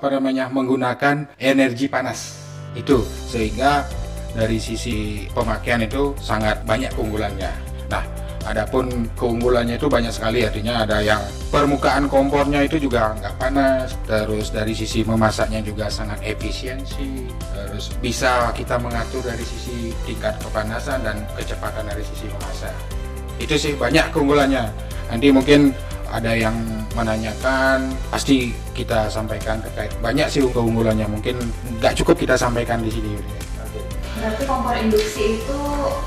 apa namanya menggunakan energi panas itu sehingga dari sisi pemakaian itu sangat banyak keunggulannya. Nah, adapun keunggulannya itu banyak sekali artinya ada yang permukaan kompornya itu juga nggak panas, terus dari sisi memasaknya juga sangat efisiensi, terus bisa kita mengatur dari sisi tingkat kepanasan dan kecepatan dari sisi memasak. Itu sih banyak keunggulannya. Nanti mungkin ada yang menanyakan pasti kita sampaikan terkait banyak sih keunggulannya mungkin nggak cukup kita sampaikan di sini Berarti kompor induksi itu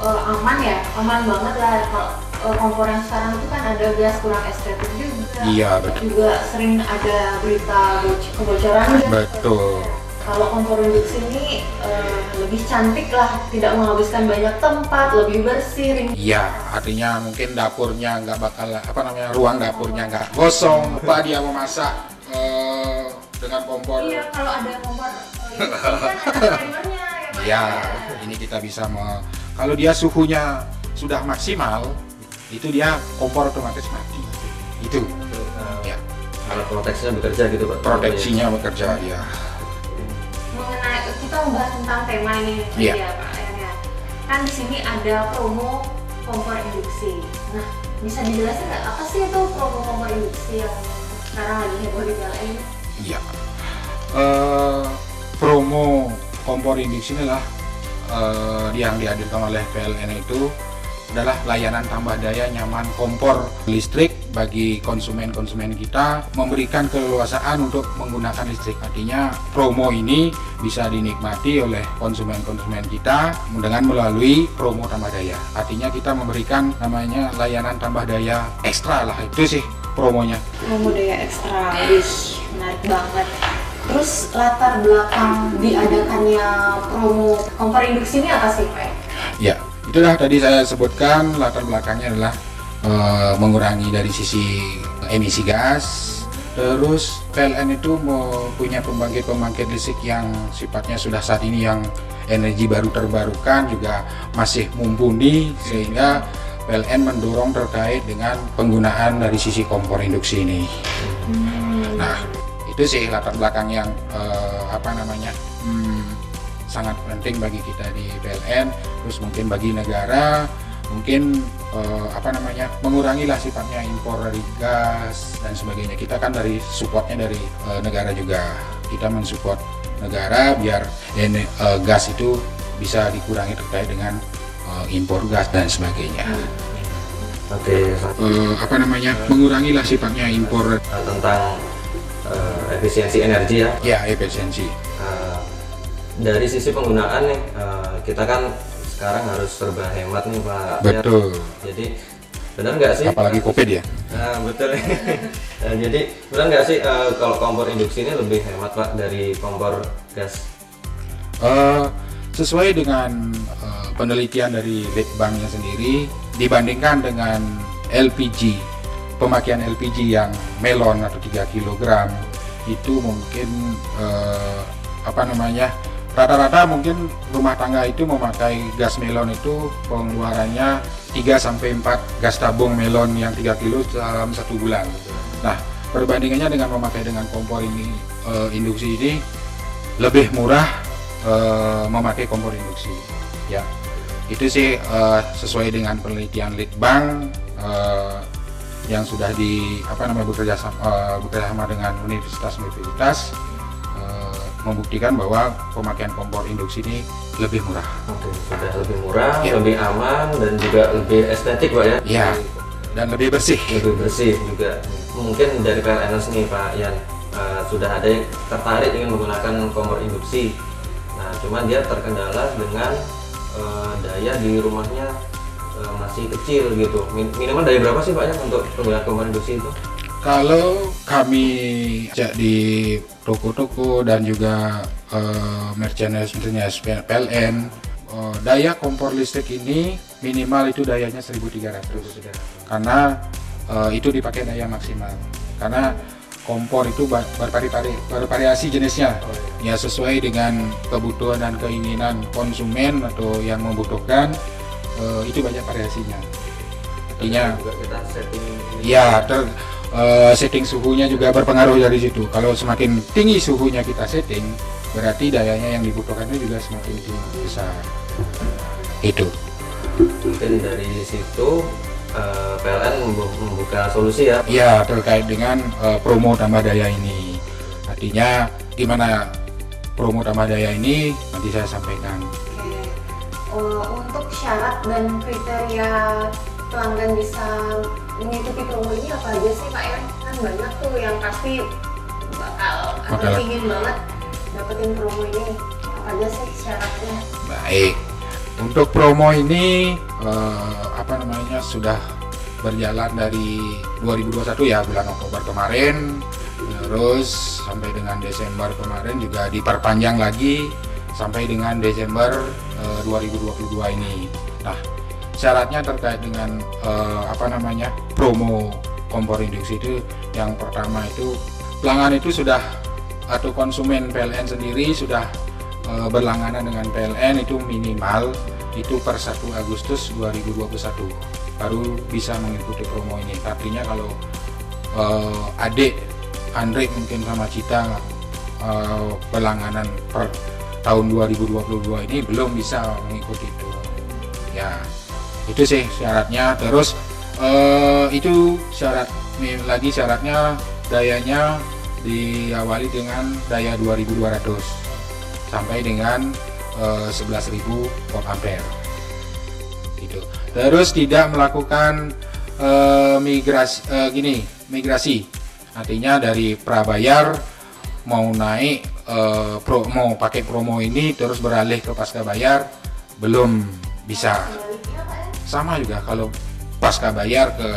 uh, aman ya, aman banget lah. Kalau uh, kompor yang sekarang itu kan ada gas kurang estetik juga. Iya betul. Juga sering ada berita boc- kebocoran. Betul. Kalau kompor induksi ini uh, lebih cantik lah, tidak menghabiskan banyak tempat, lebih bersih. Iya, artinya mungkin dapurnya nggak bakal apa namanya ruang dapurnya nggak kosong. Apa dia memasak eh, dengan kompor? Iya, kalau ada kompor uh, induksi kan ada timernya ya Pak. Ya, ini kita bisa me, kalau dia suhunya sudah maksimal, itu dia kompor otomatis mati. Itu, ya, alat proteksinya bekerja gitu pak proteksinya bekerja ya. Kita membahas tentang tema ini Iya. ya Pak. Kan di sini ada promo kompor induksi. Nah, bisa dijelasin nggak apa sih itu promo kompor induksi yang sekarang lagi heboh di PLN? Iya. Eh, promo kompor induksi inilah eh, yang dihadirkan oleh PLN itu adalah layanan tambah daya nyaman kompor listrik bagi konsumen-konsumen kita memberikan keleluasaan untuk menggunakan listrik. Artinya promo ini bisa dinikmati oleh konsumen-konsumen kita dengan melalui promo tambah daya. Artinya kita memberikan namanya layanan tambah daya ekstra lah itu sih promonya. Promo daya ekstra, wih menarik banget. Terus latar belakang diadakannya promo kompor induksi ini apa sih Pak? Ya, itulah tadi saya sebutkan latar belakangnya adalah eh, mengurangi dari sisi emisi gas. Terus PLN itu mempunyai pembangkit-pembangkit listrik yang sifatnya sudah saat ini yang energi baru terbarukan juga masih mumpuni sehingga PLN mendorong terkait dengan penggunaan dari sisi kompor induksi ini. Nah, itu sih latar belakang yang eh, apa namanya hmm, sangat penting bagi kita di PLN. Terus mungkin bagi negara mungkin eh, apa namanya mengurangi lah sifatnya impor dari gas dan sebagainya. Kita kan dari supportnya dari eh, negara juga. Kita mensupport negara biar ene- eh, gas itu bisa dikurangi terkait dengan eh, impor gas dan sebagainya. oke Eh, apa namanya mengurangi lah sifatnya impor tentang eh, efisiensi energi ya ya efisiensi. Dari sisi penggunaan nih eh, kita kan sekarang harus serba hemat nih pak Betul. jadi benar nggak sih Apalagi covid ya. Nah, betul. Nah, jadi benar nggak sih eh, kalau kompor induksi ini lebih hemat pak dari kompor gas? Eh, sesuai dengan eh, penelitian dari Litbangnya sendiri dibandingkan dengan LPG pemakaian LPG yang melon atau 3 kg itu mungkin eh, apa namanya rata-rata mungkin rumah tangga itu memakai gas melon itu pengeluarannya 3 sampai 4 gas tabung melon yang 3 kilo dalam satu bulan. Nah, perbandingannya dengan memakai dengan kompor ini eh, induksi ini lebih murah eh, memakai kompor induksi. Ya, itu sih eh, sesuai dengan penelitian Litbang eh, yang sudah di apa namanya bekerja sama, eh, bekerja sama dengan universitas-universitas membuktikan bahwa pemakaian kompor induksi ini lebih murah. Oke, sudah lebih murah, Ya. lebih aman dan juga lebih estetik pak ya? Ya, dan lebih bersih. Lebih bersih juga. Mungkin dari PLNS nih pak Yan eh, sudah ada yang tertarik ingin menggunakan kompor induksi. Nah, cuman dia terkendala dengan eh, daya di rumahnya eh, masih kecil gitu. Min- minimal dari berapa sih pak ya untuk penggunaan kompor induksi itu? Kalau kami di toko-toko dan juga eh, merchandise PLN, eh, daya kompor listrik ini minimal itu dayanya 1300 karena eh, itu dipakai daya maksimal. Karena kompor itu ber- bervari- bervariasi jenisnya, ya sesuai dengan kebutuhan dan keinginan konsumen atau yang membutuhkan eh, itu banyak variasinya. Artinya. Ya, ter, eh, setting suhunya juga berpengaruh dari situ. Kalau semakin tinggi suhunya kita setting, berarti dayanya yang dibutuhkannya juga semakin tinggi besar. Itu. Mungkin dari situ eh, PLN membu- membuka solusi ya. Ya terkait dengan eh, promo tambah daya ini. Artinya gimana promo tambah daya ini nanti saya sampaikan. Oke. Eh, untuk syarat dan kriteria pelanggan bisa mengikuti promo ini apa aja sih Pak Yan? Kan banyak tuh yang pasti bakal atau ingin banget dapetin promo ini. Apa aja sih syaratnya? Baik. Untuk promo ini eh, apa namanya sudah berjalan dari 2021 ya bulan Oktober kemarin terus sampai dengan Desember kemarin juga diperpanjang lagi sampai dengan Desember eh, 2022 ini. Nah, syaratnya terkait dengan eh, apa namanya promo kompor induksi itu yang pertama itu pelanggan itu sudah atau konsumen PLN sendiri sudah eh, berlangganan dengan PLN itu minimal itu per 1 Agustus 2021 baru bisa mengikuti promo ini. Artinya kalau eh, adik Andre mungkin sama Cita eh, berlangganan per tahun 2022 ini belum bisa mengikuti itu. Ya, itu sih syaratnya. Terus eh, itu syarat lagi syaratnya dayanya diawali dengan daya 2200 sampai dengan eh, 11.000 volt ampere gitu terus tidak melakukan eh, migrasi eh, gini migrasi artinya dari prabayar mau naik eh, pro, mau pakai promo ini terus beralih ke pasca bayar belum bisa? Sama juga kalau pasca bayar ke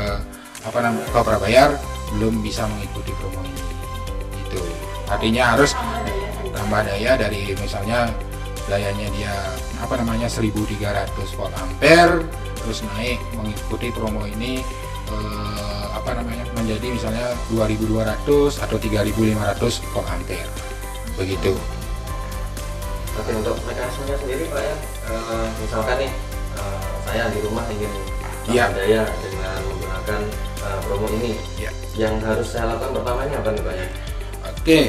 apa namanya ke prabayar belum bisa mengikuti promo ini. Itu artinya harus Tambah daya dari misalnya dayanya dia apa namanya 1300 volt ampere terus naik mengikuti promo ini eh, apa namanya menjadi misalnya 2200 atau 3500 volt ampere. Begitu. Oke untuk mekanismenya sendiri Pak ya, eh, misalkan nih saya di rumah ingin daya dengan menggunakan eh, promo ini, ya yang harus saya lakukan pertamanya apa nih Pak? Oke,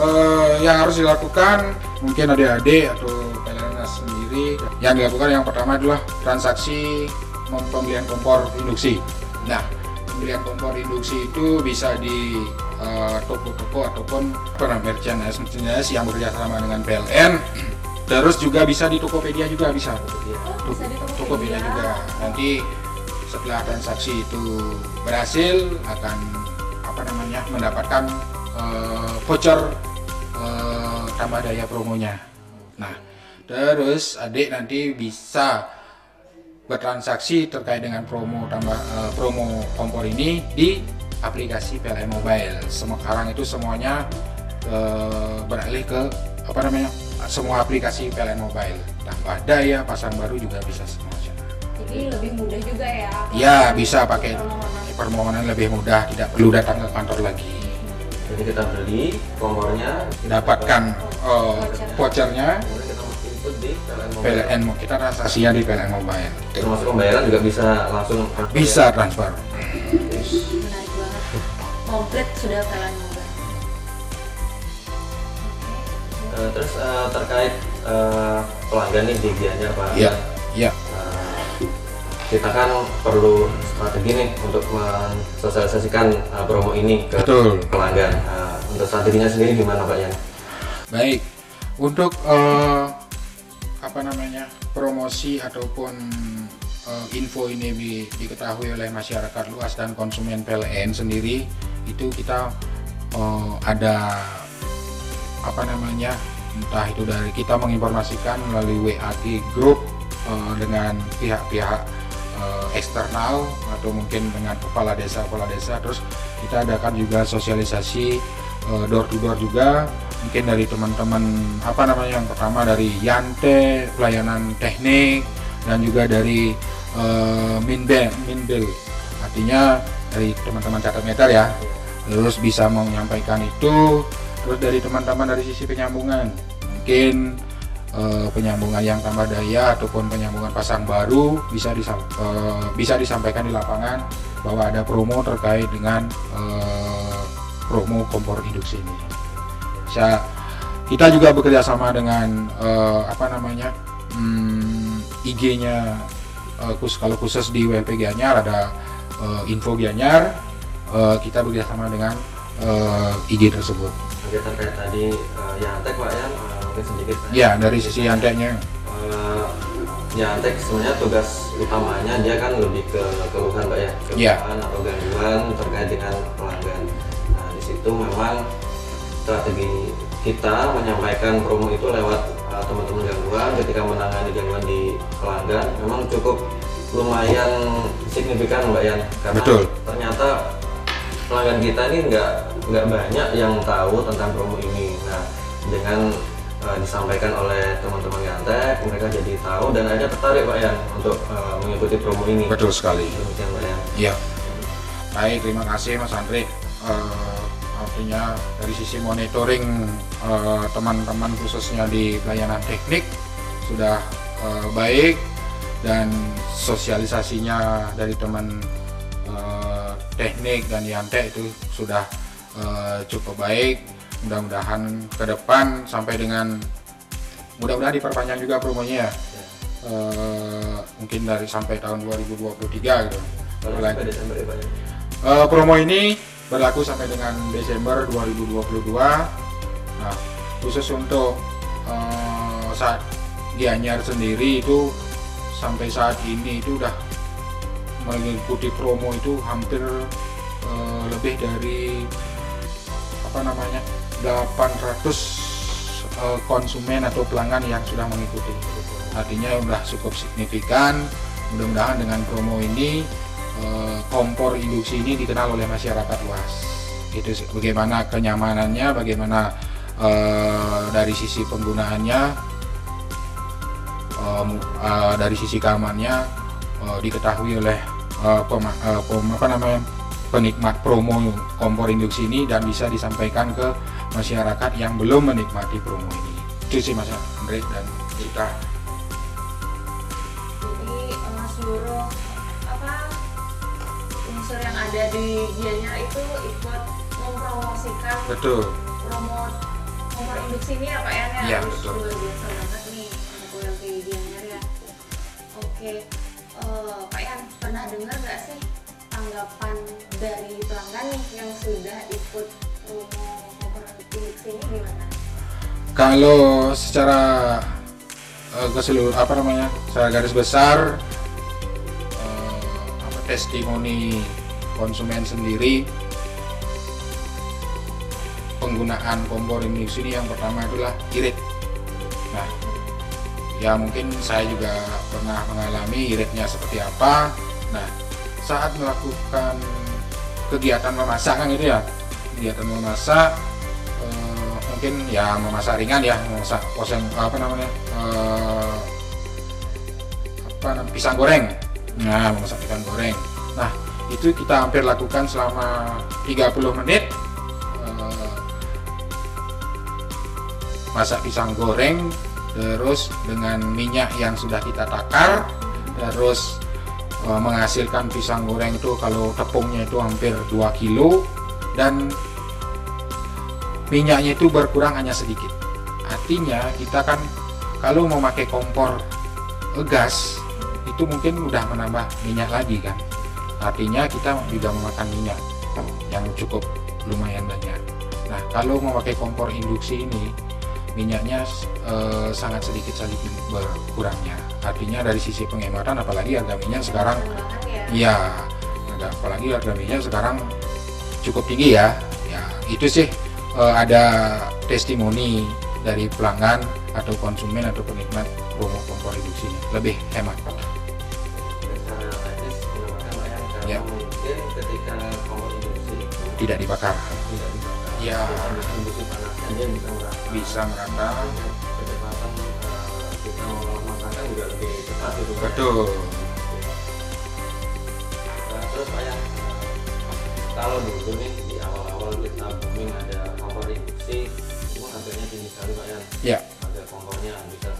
eh, yang harus dilakukan mungkin adik-adik atau kalian sendiri yang dilakukan yang pertama adalah transaksi pembelian kompor induksi. Nah, pembelian kompor induksi itu bisa di eh, toko-toko ataupun apa namanya, merchandise merchandise yang bekerjasama dengan PLN. Terus juga bisa di Tokopedia juga bisa. Iya. Di Tokopedia juga. Nanti setelah transaksi itu berhasil akan apa namanya mendapatkan eh, voucher eh, tambah daya promonya. Nah, terus adik nanti bisa bertransaksi terkait dengan promo tambah eh, promo kompor ini di aplikasi PLN Mobile. Sekarang itu semuanya eh, beralih ke apa namanya semua aplikasi PLN Mobile. Tambah daya, pasang baru juga bisa semuanya. Jadi lebih mudah juga ya. Ya bisa pakai Permohonan. permohonan lebih mudah, tidak perlu datang ke kantor lagi. Jadi kita beli kompornya, Dapatkan eh, vouchernya di PLN Mobile. PLN kita transaksinya di PLN Mobile. Termasuk pembayaran juga bisa langsung Bisa transfer. Menarik banget. Komplit sudah kalian mobil. Eh, terus eh, terkait eh, pelanggan nih di Gianyar Pak. Iya, iya. Kita kan perlu strategi nih untuk mensosialisasikan promo ini ke Betul. pelanggan. Untuk strateginya sendiri gimana Pak Yan? Baik, untuk eh, apa namanya promosi ataupun eh, info ini di- diketahui oleh masyarakat luas dan konsumen PLN sendiri itu kita eh, ada apa namanya entah itu dari kita menginformasikan melalui WAG group eh, dengan pihak-pihak eh, eksternal atau mungkin dengan kepala desa kepala desa. Terus kita adakan juga sosialisasi eh, door to door juga mungkin dari teman-teman apa namanya yang pertama dari Yante pelayanan teknik dan juga dari eh, Minbel Minbel. Artinya dari teman-teman catat meter ya. Terus bisa menyampaikan itu terus dari teman-teman dari sisi penyambungan mungkin eh, penyambungan yang tambah daya ataupun penyambungan pasang baru bisa disam- eh, bisa disampaikan di lapangan bahwa ada promo terkait dengan eh, promo kompor induksi ini. Saya kita juga bekerja sama dengan eh, apa namanya hmm, IG-nya eh, kus- kalau khusus di WLP Gianyar ada eh, info Gianyar eh, kita bekerja sama dengan eh, IG tersebut. Oke terkait tadi uh, Yantek Pak ya, uh, mungkin sedikit. Ya dari sisi anteknya Eh, Yantek sebenarnya tugas utamanya dia kan lebih ke keluhan Pak ya, Iya. keluhan atau gangguan terkait dengan pelanggan. Nah di situ memang strategi kita menyampaikan promo itu lewat uh, teman-teman gangguan ketika menangani gangguan di pelanggan memang cukup lumayan signifikan Mbak Yan karena Betul. ternyata pelanggan kita ini nggak nggak banyak yang tahu tentang promo ini. Nah, dengan uh, disampaikan oleh teman-teman Yantek, mereka jadi tahu dan akhirnya tertarik Pak Yan untuk uh, mengikuti promo ini. betul sekali. Demikian Pak Yan. Iya. Baik, terima kasih Mas Andri. Eh, artinya dari sisi monitoring eh, teman-teman khususnya di pelayanan teknik sudah eh, baik dan sosialisasinya dari teman eh, teknik dan Yantek itu sudah eh, cukup baik. Mudah-mudahan ke depan sampai dengan mudah-mudahan diperpanjang juga promonya ya. Eh, mungkin dari sampai tahun 2023 gitu. Sampai Desember ya. Eh, promo ini berlaku sampai dengan Desember 2022. Nah, khusus untuk eh, saat Gianyar sendiri itu sampai saat ini itu udah mengikuti promo itu hampir eh, lebih dari apa namanya 800 eh, konsumen atau pelanggan yang sudah mengikuti. Artinya udah cukup signifikan. Mudah-mudahan dengan promo ini eh, kompor induksi ini dikenal oleh masyarakat luas. Itu bagaimana kenyamanannya, bagaimana eh, dari sisi penggunaannya, dari sisi keamanannya diketahui oleh eh, eh, pem- apa namanya penikmat promo kompor induksi ini dan bisa disampaikan ke masyarakat yang belum menikmati promo ini. Itu sih Mas Andre dan kita. Jadi eh, seluruh apa unsur yang ada di Gianyar itu ikut mempromosikan Betul. promo kompor induksi ini ya Pak ya Iya, harus betul. luar biasa banget nih untuk yang di Gianyar ya. Oke, Eh, Pak Yan pernah dengar nggak sih tanggapan dari pelanggan yang sudah ikut kompor induksi ini gimana? Kalau secara eh, ke seluruh apa namanya, secara garis besar eh, apa testimoni konsumen sendiri penggunaan kompor induksi ini yang pertama adalah irit. Nah, ya mungkin saya juga pernah mengalami iritnya seperti apa. Nah, saat melakukan kegiatan memasak kan gitu ya, kegiatan memasak eh, mungkin ya memasak ringan ya memasak poseng apa namanya eh, apa namanya pisang goreng. Nah memasak pisang goreng. Nah itu kita hampir lakukan selama 30 menit eh, masak pisang goreng terus dengan minyak yang sudah kita takar terus menghasilkan pisang goreng itu kalau tepungnya itu hampir 2 kilo dan minyaknya itu berkurang hanya sedikit. Artinya kita kan kalau mau pakai kompor eh, gas itu mungkin udah menambah minyak lagi kan. Artinya kita juga memakan minyak yang cukup lumayan banyak. Nah kalau mau pakai kompor induksi ini minyaknya eh, sangat sedikit sedikit berkurangnya. Artinya dari sisi penghematan apalagi harga minyak sekarang ya. Ada apalagi harga minyak sekarang cukup tinggi ya. Ya, itu sih eh, ada testimoni dari pelanggan atau konsumen atau penikmat promo kompor induksi ini. lebih hemat. Ya. mungkin ketika kompor induksi itu Tidak dibakar, tidak dibakar, Ya. bisa merata. Pak. Betul. Nah, terus Pak Yan, kalau dulu nih di awal-awal kita booming ada kompor induksi, itu harganya tinggi sekali Pak Yan. Ya, Harga kompornya bisa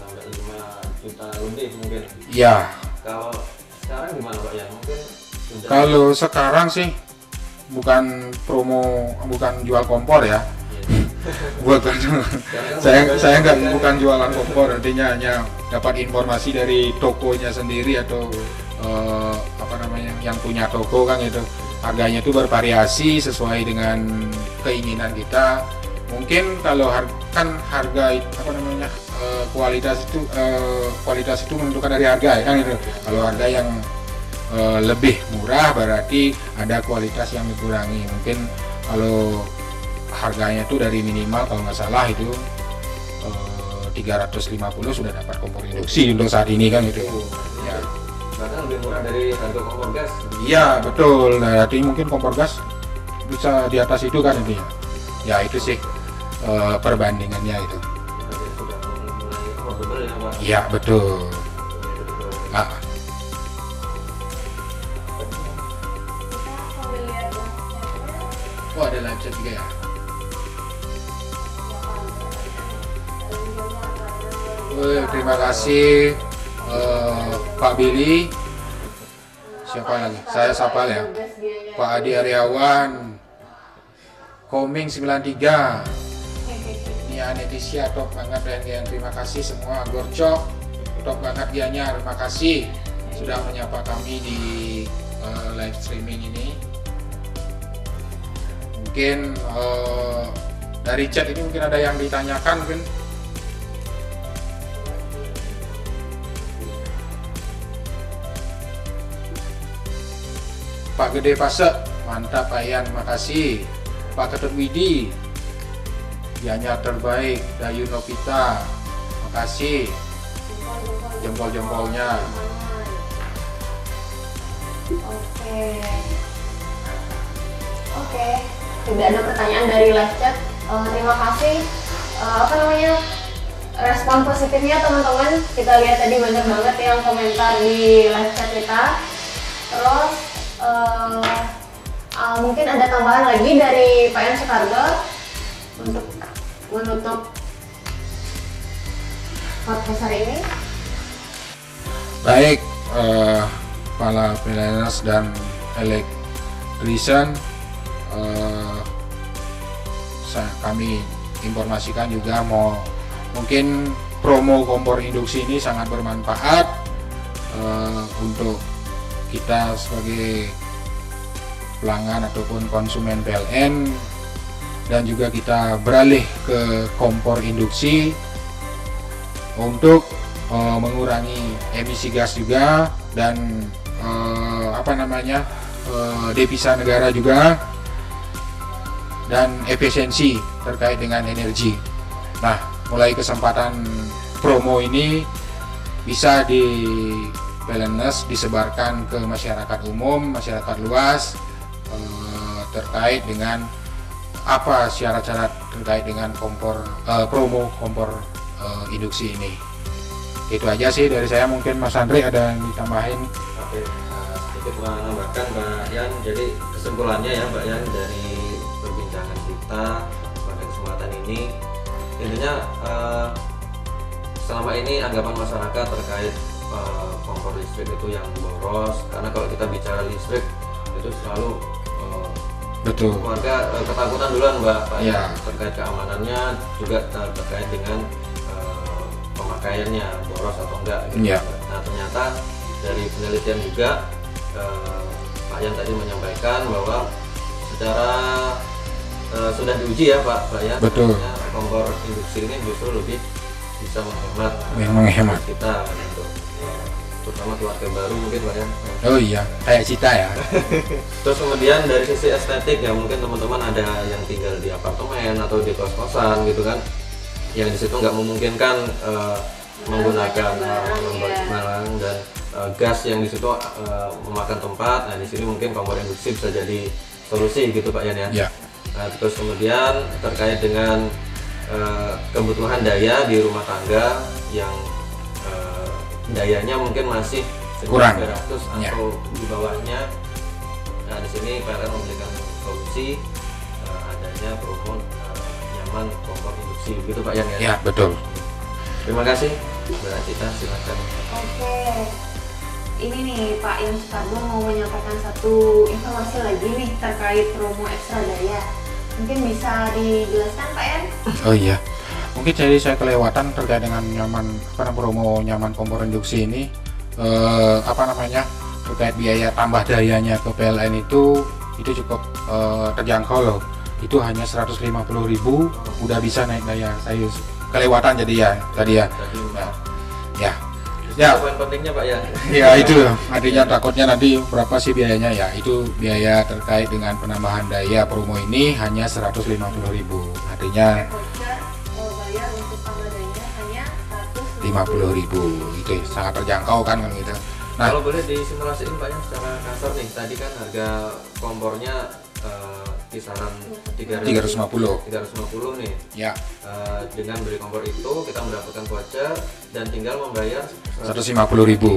juta lebih mungkin. Ya, Kalau sekarang gimana Pak Yan? Mungkin kalau sekarang sih bukan promo, bukan jual kompor ya. Iya. Bukan, saya kan saya nggak kan- bukan jualan kompor, artinya hanya dapat informasi dari tokonya sendiri atau eh, apa namanya yang punya toko kan itu harganya itu bervariasi sesuai dengan keinginan kita. Mungkin kalau har- kan harga apa namanya eh, kualitas itu eh, kualitas itu menentukan dari harga ya kan itu. Kalau harga yang eh, lebih murah berarti ada kualitas yang dikurangi. Mungkin kalau harganya itu dari minimal kalau nggak salah itu eh, 350 sudah dapat kompor induksi untuk saat ini kan itu. Ya. bahkan lebih murah dari harga kompor gas. Iya betul. Nah, Berarti mungkin kompor gas bisa di atas itu kan itu ya. Ya itu sih eh, perbandingannya itu. Jadi sudah mulai affordable ya. Iya betul. Ah, Kita sambil lihat websitenya. oh ada live chat juga ya. Terima kasih eh, Pak Billy. Siapa lagi? Saya sapa ya. Pak Adi Aryawan. Koming 93. Ini Anetisia top banget yang terima kasih semua Gorcok top banget dianya terima kasih sudah menyapa kami di eh, live streaming ini mungkin eh, dari chat ini mungkin ada yang ditanyakan mungkin Pak Gede Pasek mantap Pak Yan makasih Pak Ketut Widi Dianya terbaik Dayu Novita makasih Jempol-jempolnya. Oke. Oke. Tidak ada pertanyaan dari live chat. Eh, terima kasih. Eh, apa namanya? Respon positifnya teman-teman. Kita lihat tadi banyak banget yang komentar di live chat kita. Terus eh, ah, mungkin ada tambahan lagi dari Pak Yan Soekarno untuk menutup podcast hari ini. baik eh, para dan electrician eh, sa- kami informasikan juga mau mungkin promo kompor induksi ini sangat bermanfaat eh, untuk kita sebagai pelanggan ataupun konsumen PLN dan juga kita beralih ke kompor induksi untuk eh, mengurangi emisi gas juga dan eh, apa namanya eh, devisa negara juga dan efisiensi terkait dengan energi. Nah, mulai kesempatan promo ini bisa di balance disebarkan ke masyarakat umum, masyarakat luas eh, terkait dengan apa syarat-syarat terkait dengan kompor eh, promo kompor eh, induksi ini. Itu aja sih dari saya mungkin Mas Andri ada yang ditambahin. Oke, eh, sedikit menambahkan Mbak Yan. Jadi kesimpulannya ya Mbak Yan dari perbincangan kita pada kesempatan ini, intinya eh, selama ini anggapan masyarakat terkait eh, kompor listrik itu yang boros. Karena kalau kita bicara listrik itu selalu eh, Betul. warga eh, ketakutan duluan Mbak Pak Iya. ya terkait keamanannya juga ter- terkait dengan pemakaiannya boros atau enggak gitu. Iya. Nah ternyata dari penelitian juga Pak Yan tadi menyampaikan bahwa secara sudah diuji ya Pak Pak Yan Betul. kompor induksi ini justru lebih bisa menghemat Yang menghemat. kita gitu. Terutama keluarga baru mungkin Pak Yan. Oh iya, kayak cita ya. Terus kemudian dari sisi estetik ya mungkin teman-teman ada yang tinggal di apartemen atau di kos-kosan gitu kan yang di situ nggak memungkinkan eh, menggunakan barang, membagi ya. barang dan eh, gas yang di situ eh, memakan tempat. Nah di sini mungkin kompor induksi bisa jadi solusi gitu Pak Yan ya. Ya. Nah, terus kemudian terkait dengan eh, kebutuhan daya di rumah tangga yang eh, dayanya mungkin masih Kurang. 300 Ya. atau di bawahnya. Nah, di sini PLN memberikan solusi eh, adanya promo eh, nyaman kompor induksi gitu Pak Yan ya. Ya, betul. Terima kasih Mbak Cita silakan. Oke, ini nih Pak yang Sukarno mau menyampaikan satu informasi lagi nih terkait promo ekstra daya. Mungkin bisa dijelaskan Pak Yan? Oh iya, mungkin jadi saya kelewatan terkait dengan nyaman namanya promo nyaman kompor induksi ini eh, apa namanya terkait biaya tambah dayanya ke PLN itu itu cukup eh, terjangkau loh. Itu hanya 150.000 udah bisa naik daya. Saya kelewatan jadi ya tadi ya. Mbak. Ya. Ya. poin pentingnya Pak ya. Ya itu artinya takutnya nanti berapa sih biayanya ya itu biaya terkait dengan penambahan daya promo ini hanya 150.000 artinya 150 50.000 itu ya, sangat terjangkau kan kan gitu nah Kalau boleh disimulasiin Pak ya secara kasar nih. Tadi kan harga kompornya eh, kisaran 300 350 350 nih. ya Eh, dengan beli kompor itu kita mendapatkan voucher dan tinggal membayar 150.000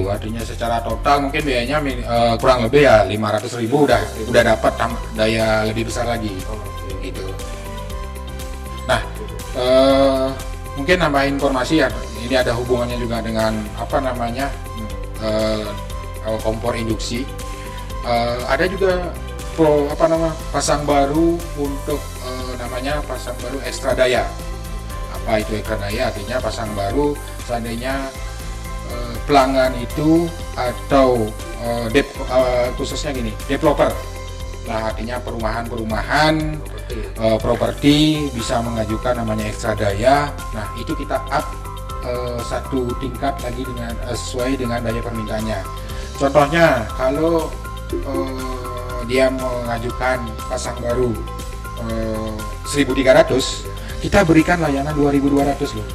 artinya secara total mungkin biayanya eh, kurang lebih ya 500.000 udah udah dapat daya lebih besar lagi Oh, oke. itu nah eh, mungkin nambah informasi ya ini ada hubungannya juga dengan apa namanya eh, kompor induksi. Eh, ada juga pro apa nama pasang baru untuk eh, namanya pasang baru ekstra daya. Apa itu ekstra daya? Artinya pasang baru seandainya pelanggan itu atau eh, dep, eh, khususnya gini developer nah artinya perumahan-perumahan eh, properti bisa mengajukan namanya ekstra daya. Nah itu kita up eh, satu tingkat lagi dengan eh, sesuai dengan daya permintaannya. Contohnya kalau eh, dia mengajukan pasang baru eh, 1.300, kita berikan layanan 2.200 loh.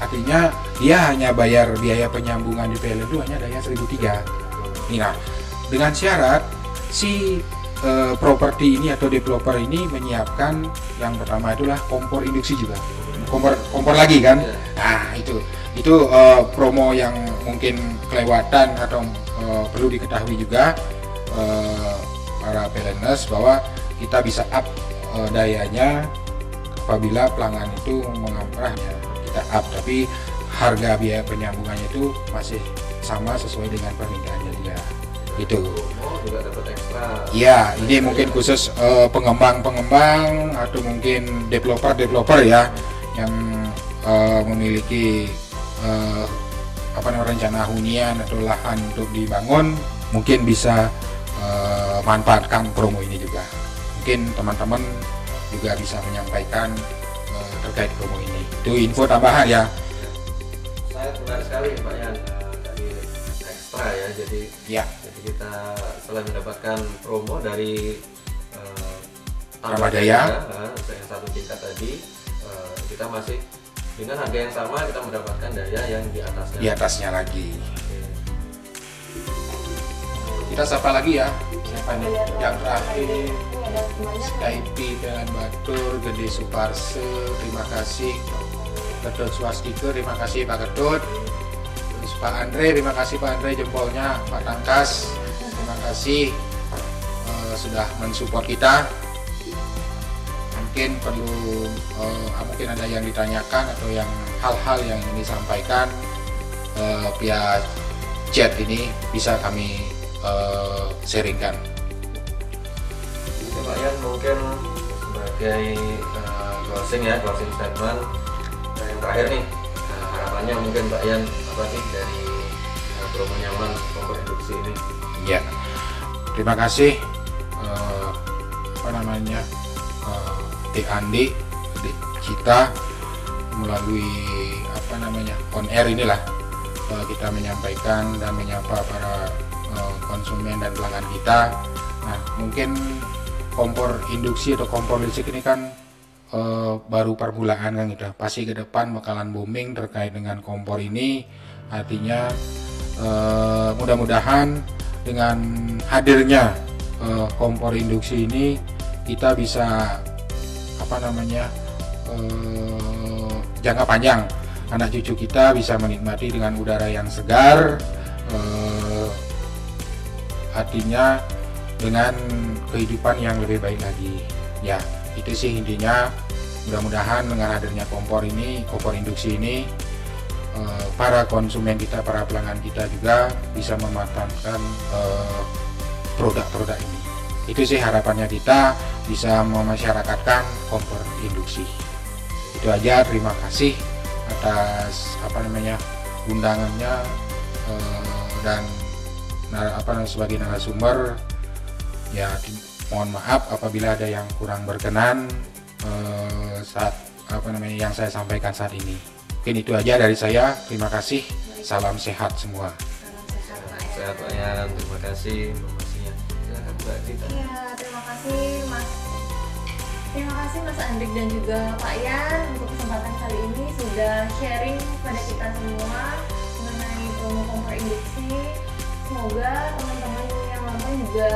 Artinya dia hanya bayar biaya penyambungan di PLN itu hanya daya 1.300. Nah, dengan syarat si eh, properti ini atau developer ini menyiapkan yang pertama itulah kompor induksi juga. Kompor kompor lagi kan? Iya. nah itu. Itu eh, promo yang mungkin kelewatan atau eh, perlu diketahui juga eh, para PLNers bahwa kita bisa up eh, dayanya apabila pelanggan itu mengamprahnya kita up tapi harga biaya penyambungannya itu masih sama sesuai dengan permintaannya dia itu promo juga dapat ekstra. Ya, ini mungkin khusus eh, pengembang-pengembang atau mungkin developer-developer ya yang eh, memiliki eh, apa namanya rencana hunian atau lahan untuk dibangun mungkin bisa eh, manfaatkan promo ini juga. Mungkin teman-teman juga bisa menyampaikan eh, terkait promo ini. Itu info tambahan ya. Saya benar sekali Pak Yan tadi ekstra ya. Jadi Ya, kita setelah mendapatkan promo dari eh, Ramadaya. eh, yang satu tingkat tadi eh, kita masih dengan harga yang sama kita mendapatkan daya yang di atasnya. di atasnya lagi. Oke. Kita sapa lagi ya. Siapa nih? Yang terakhir Skype Jalan Batur, Gede Suparse, terima kasih Ketut Swastike, terima kasih Pak Ketut Pak Andre, terima kasih Pak Andre jempolnya. Pak Tangkas, terima kasih eh, sudah mensupport kita. Mungkin perlu eh, mungkin ada yang ditanyakan atau yang hal-hal yang ingin disampaikan eh, via chat ini bisa kami eh, sharingkan. Pak Yan mungkin sebagai eh, closing ya closing statement. Nah, yang terakhir nih eh, harapannya mungkin Pak Yan apa sih dari promo nyaman kompor induksi ini Ya, terima kasih eh, apa namanya eh, Dik Andi, Dik Cita melalui apa namanya on air inilah eh, kita menyampaikan dan menyapa para eh, konsumen dan pelanggan kita. Nah, mungkin kompor induksi atau kompor listrik ini kan eh, baru permulaan kan gitu. Pasti ke depan bakalan booming terkait dengan kompor ini. Artinya eh, mudah-mudahan dengan hadirnya eh, kompor induksi ini kita bisa apa namanya eh, jangka panjang. Anak cucu kita bisa menikmati dengan udara yang segar artinya dengan kehidupan yang lebih baik lagi. Ya itu sih intinya. Mudah-mudahan dengan hadirnya kompor ini kompor induksi ini eh, para konsumen kita, para pelanggan kita juga bisa memanfaatkan eh, produk-produk ini. Itu sih harapannya kita bisa memasyarakatkan kompor induksi. Itu aja. Terima kasih atas apa namanya undangannya eh, dan apa sebagai narasumber ya mohon maaf apabila ada yang kurang berkenan saat apa namanya yang saya sampaikan saat ini. Mungkin itu aja dari saya. Terima kasih. Salam sehat semua. Salam sehat Pak Yan. Yan, terima kasih informasinya. Silakan Mbak Dita. Iya, terima kasih Mas. Terima kasih Mas Andrik dan juga Pak Yan untuk kesempatan kali ini sudah sharing pada kita semua mengenai promo kompor induksi. Semoga teman-teman yang nonton juga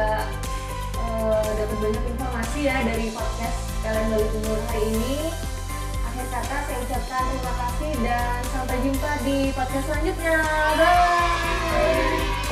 eh, dapat banyak informasi ya dari podcast kalian Bali Timur hari ini akhir kata saya ucapkan terima kasih dan sampai jumpa di podcast selanjutnya. Bye.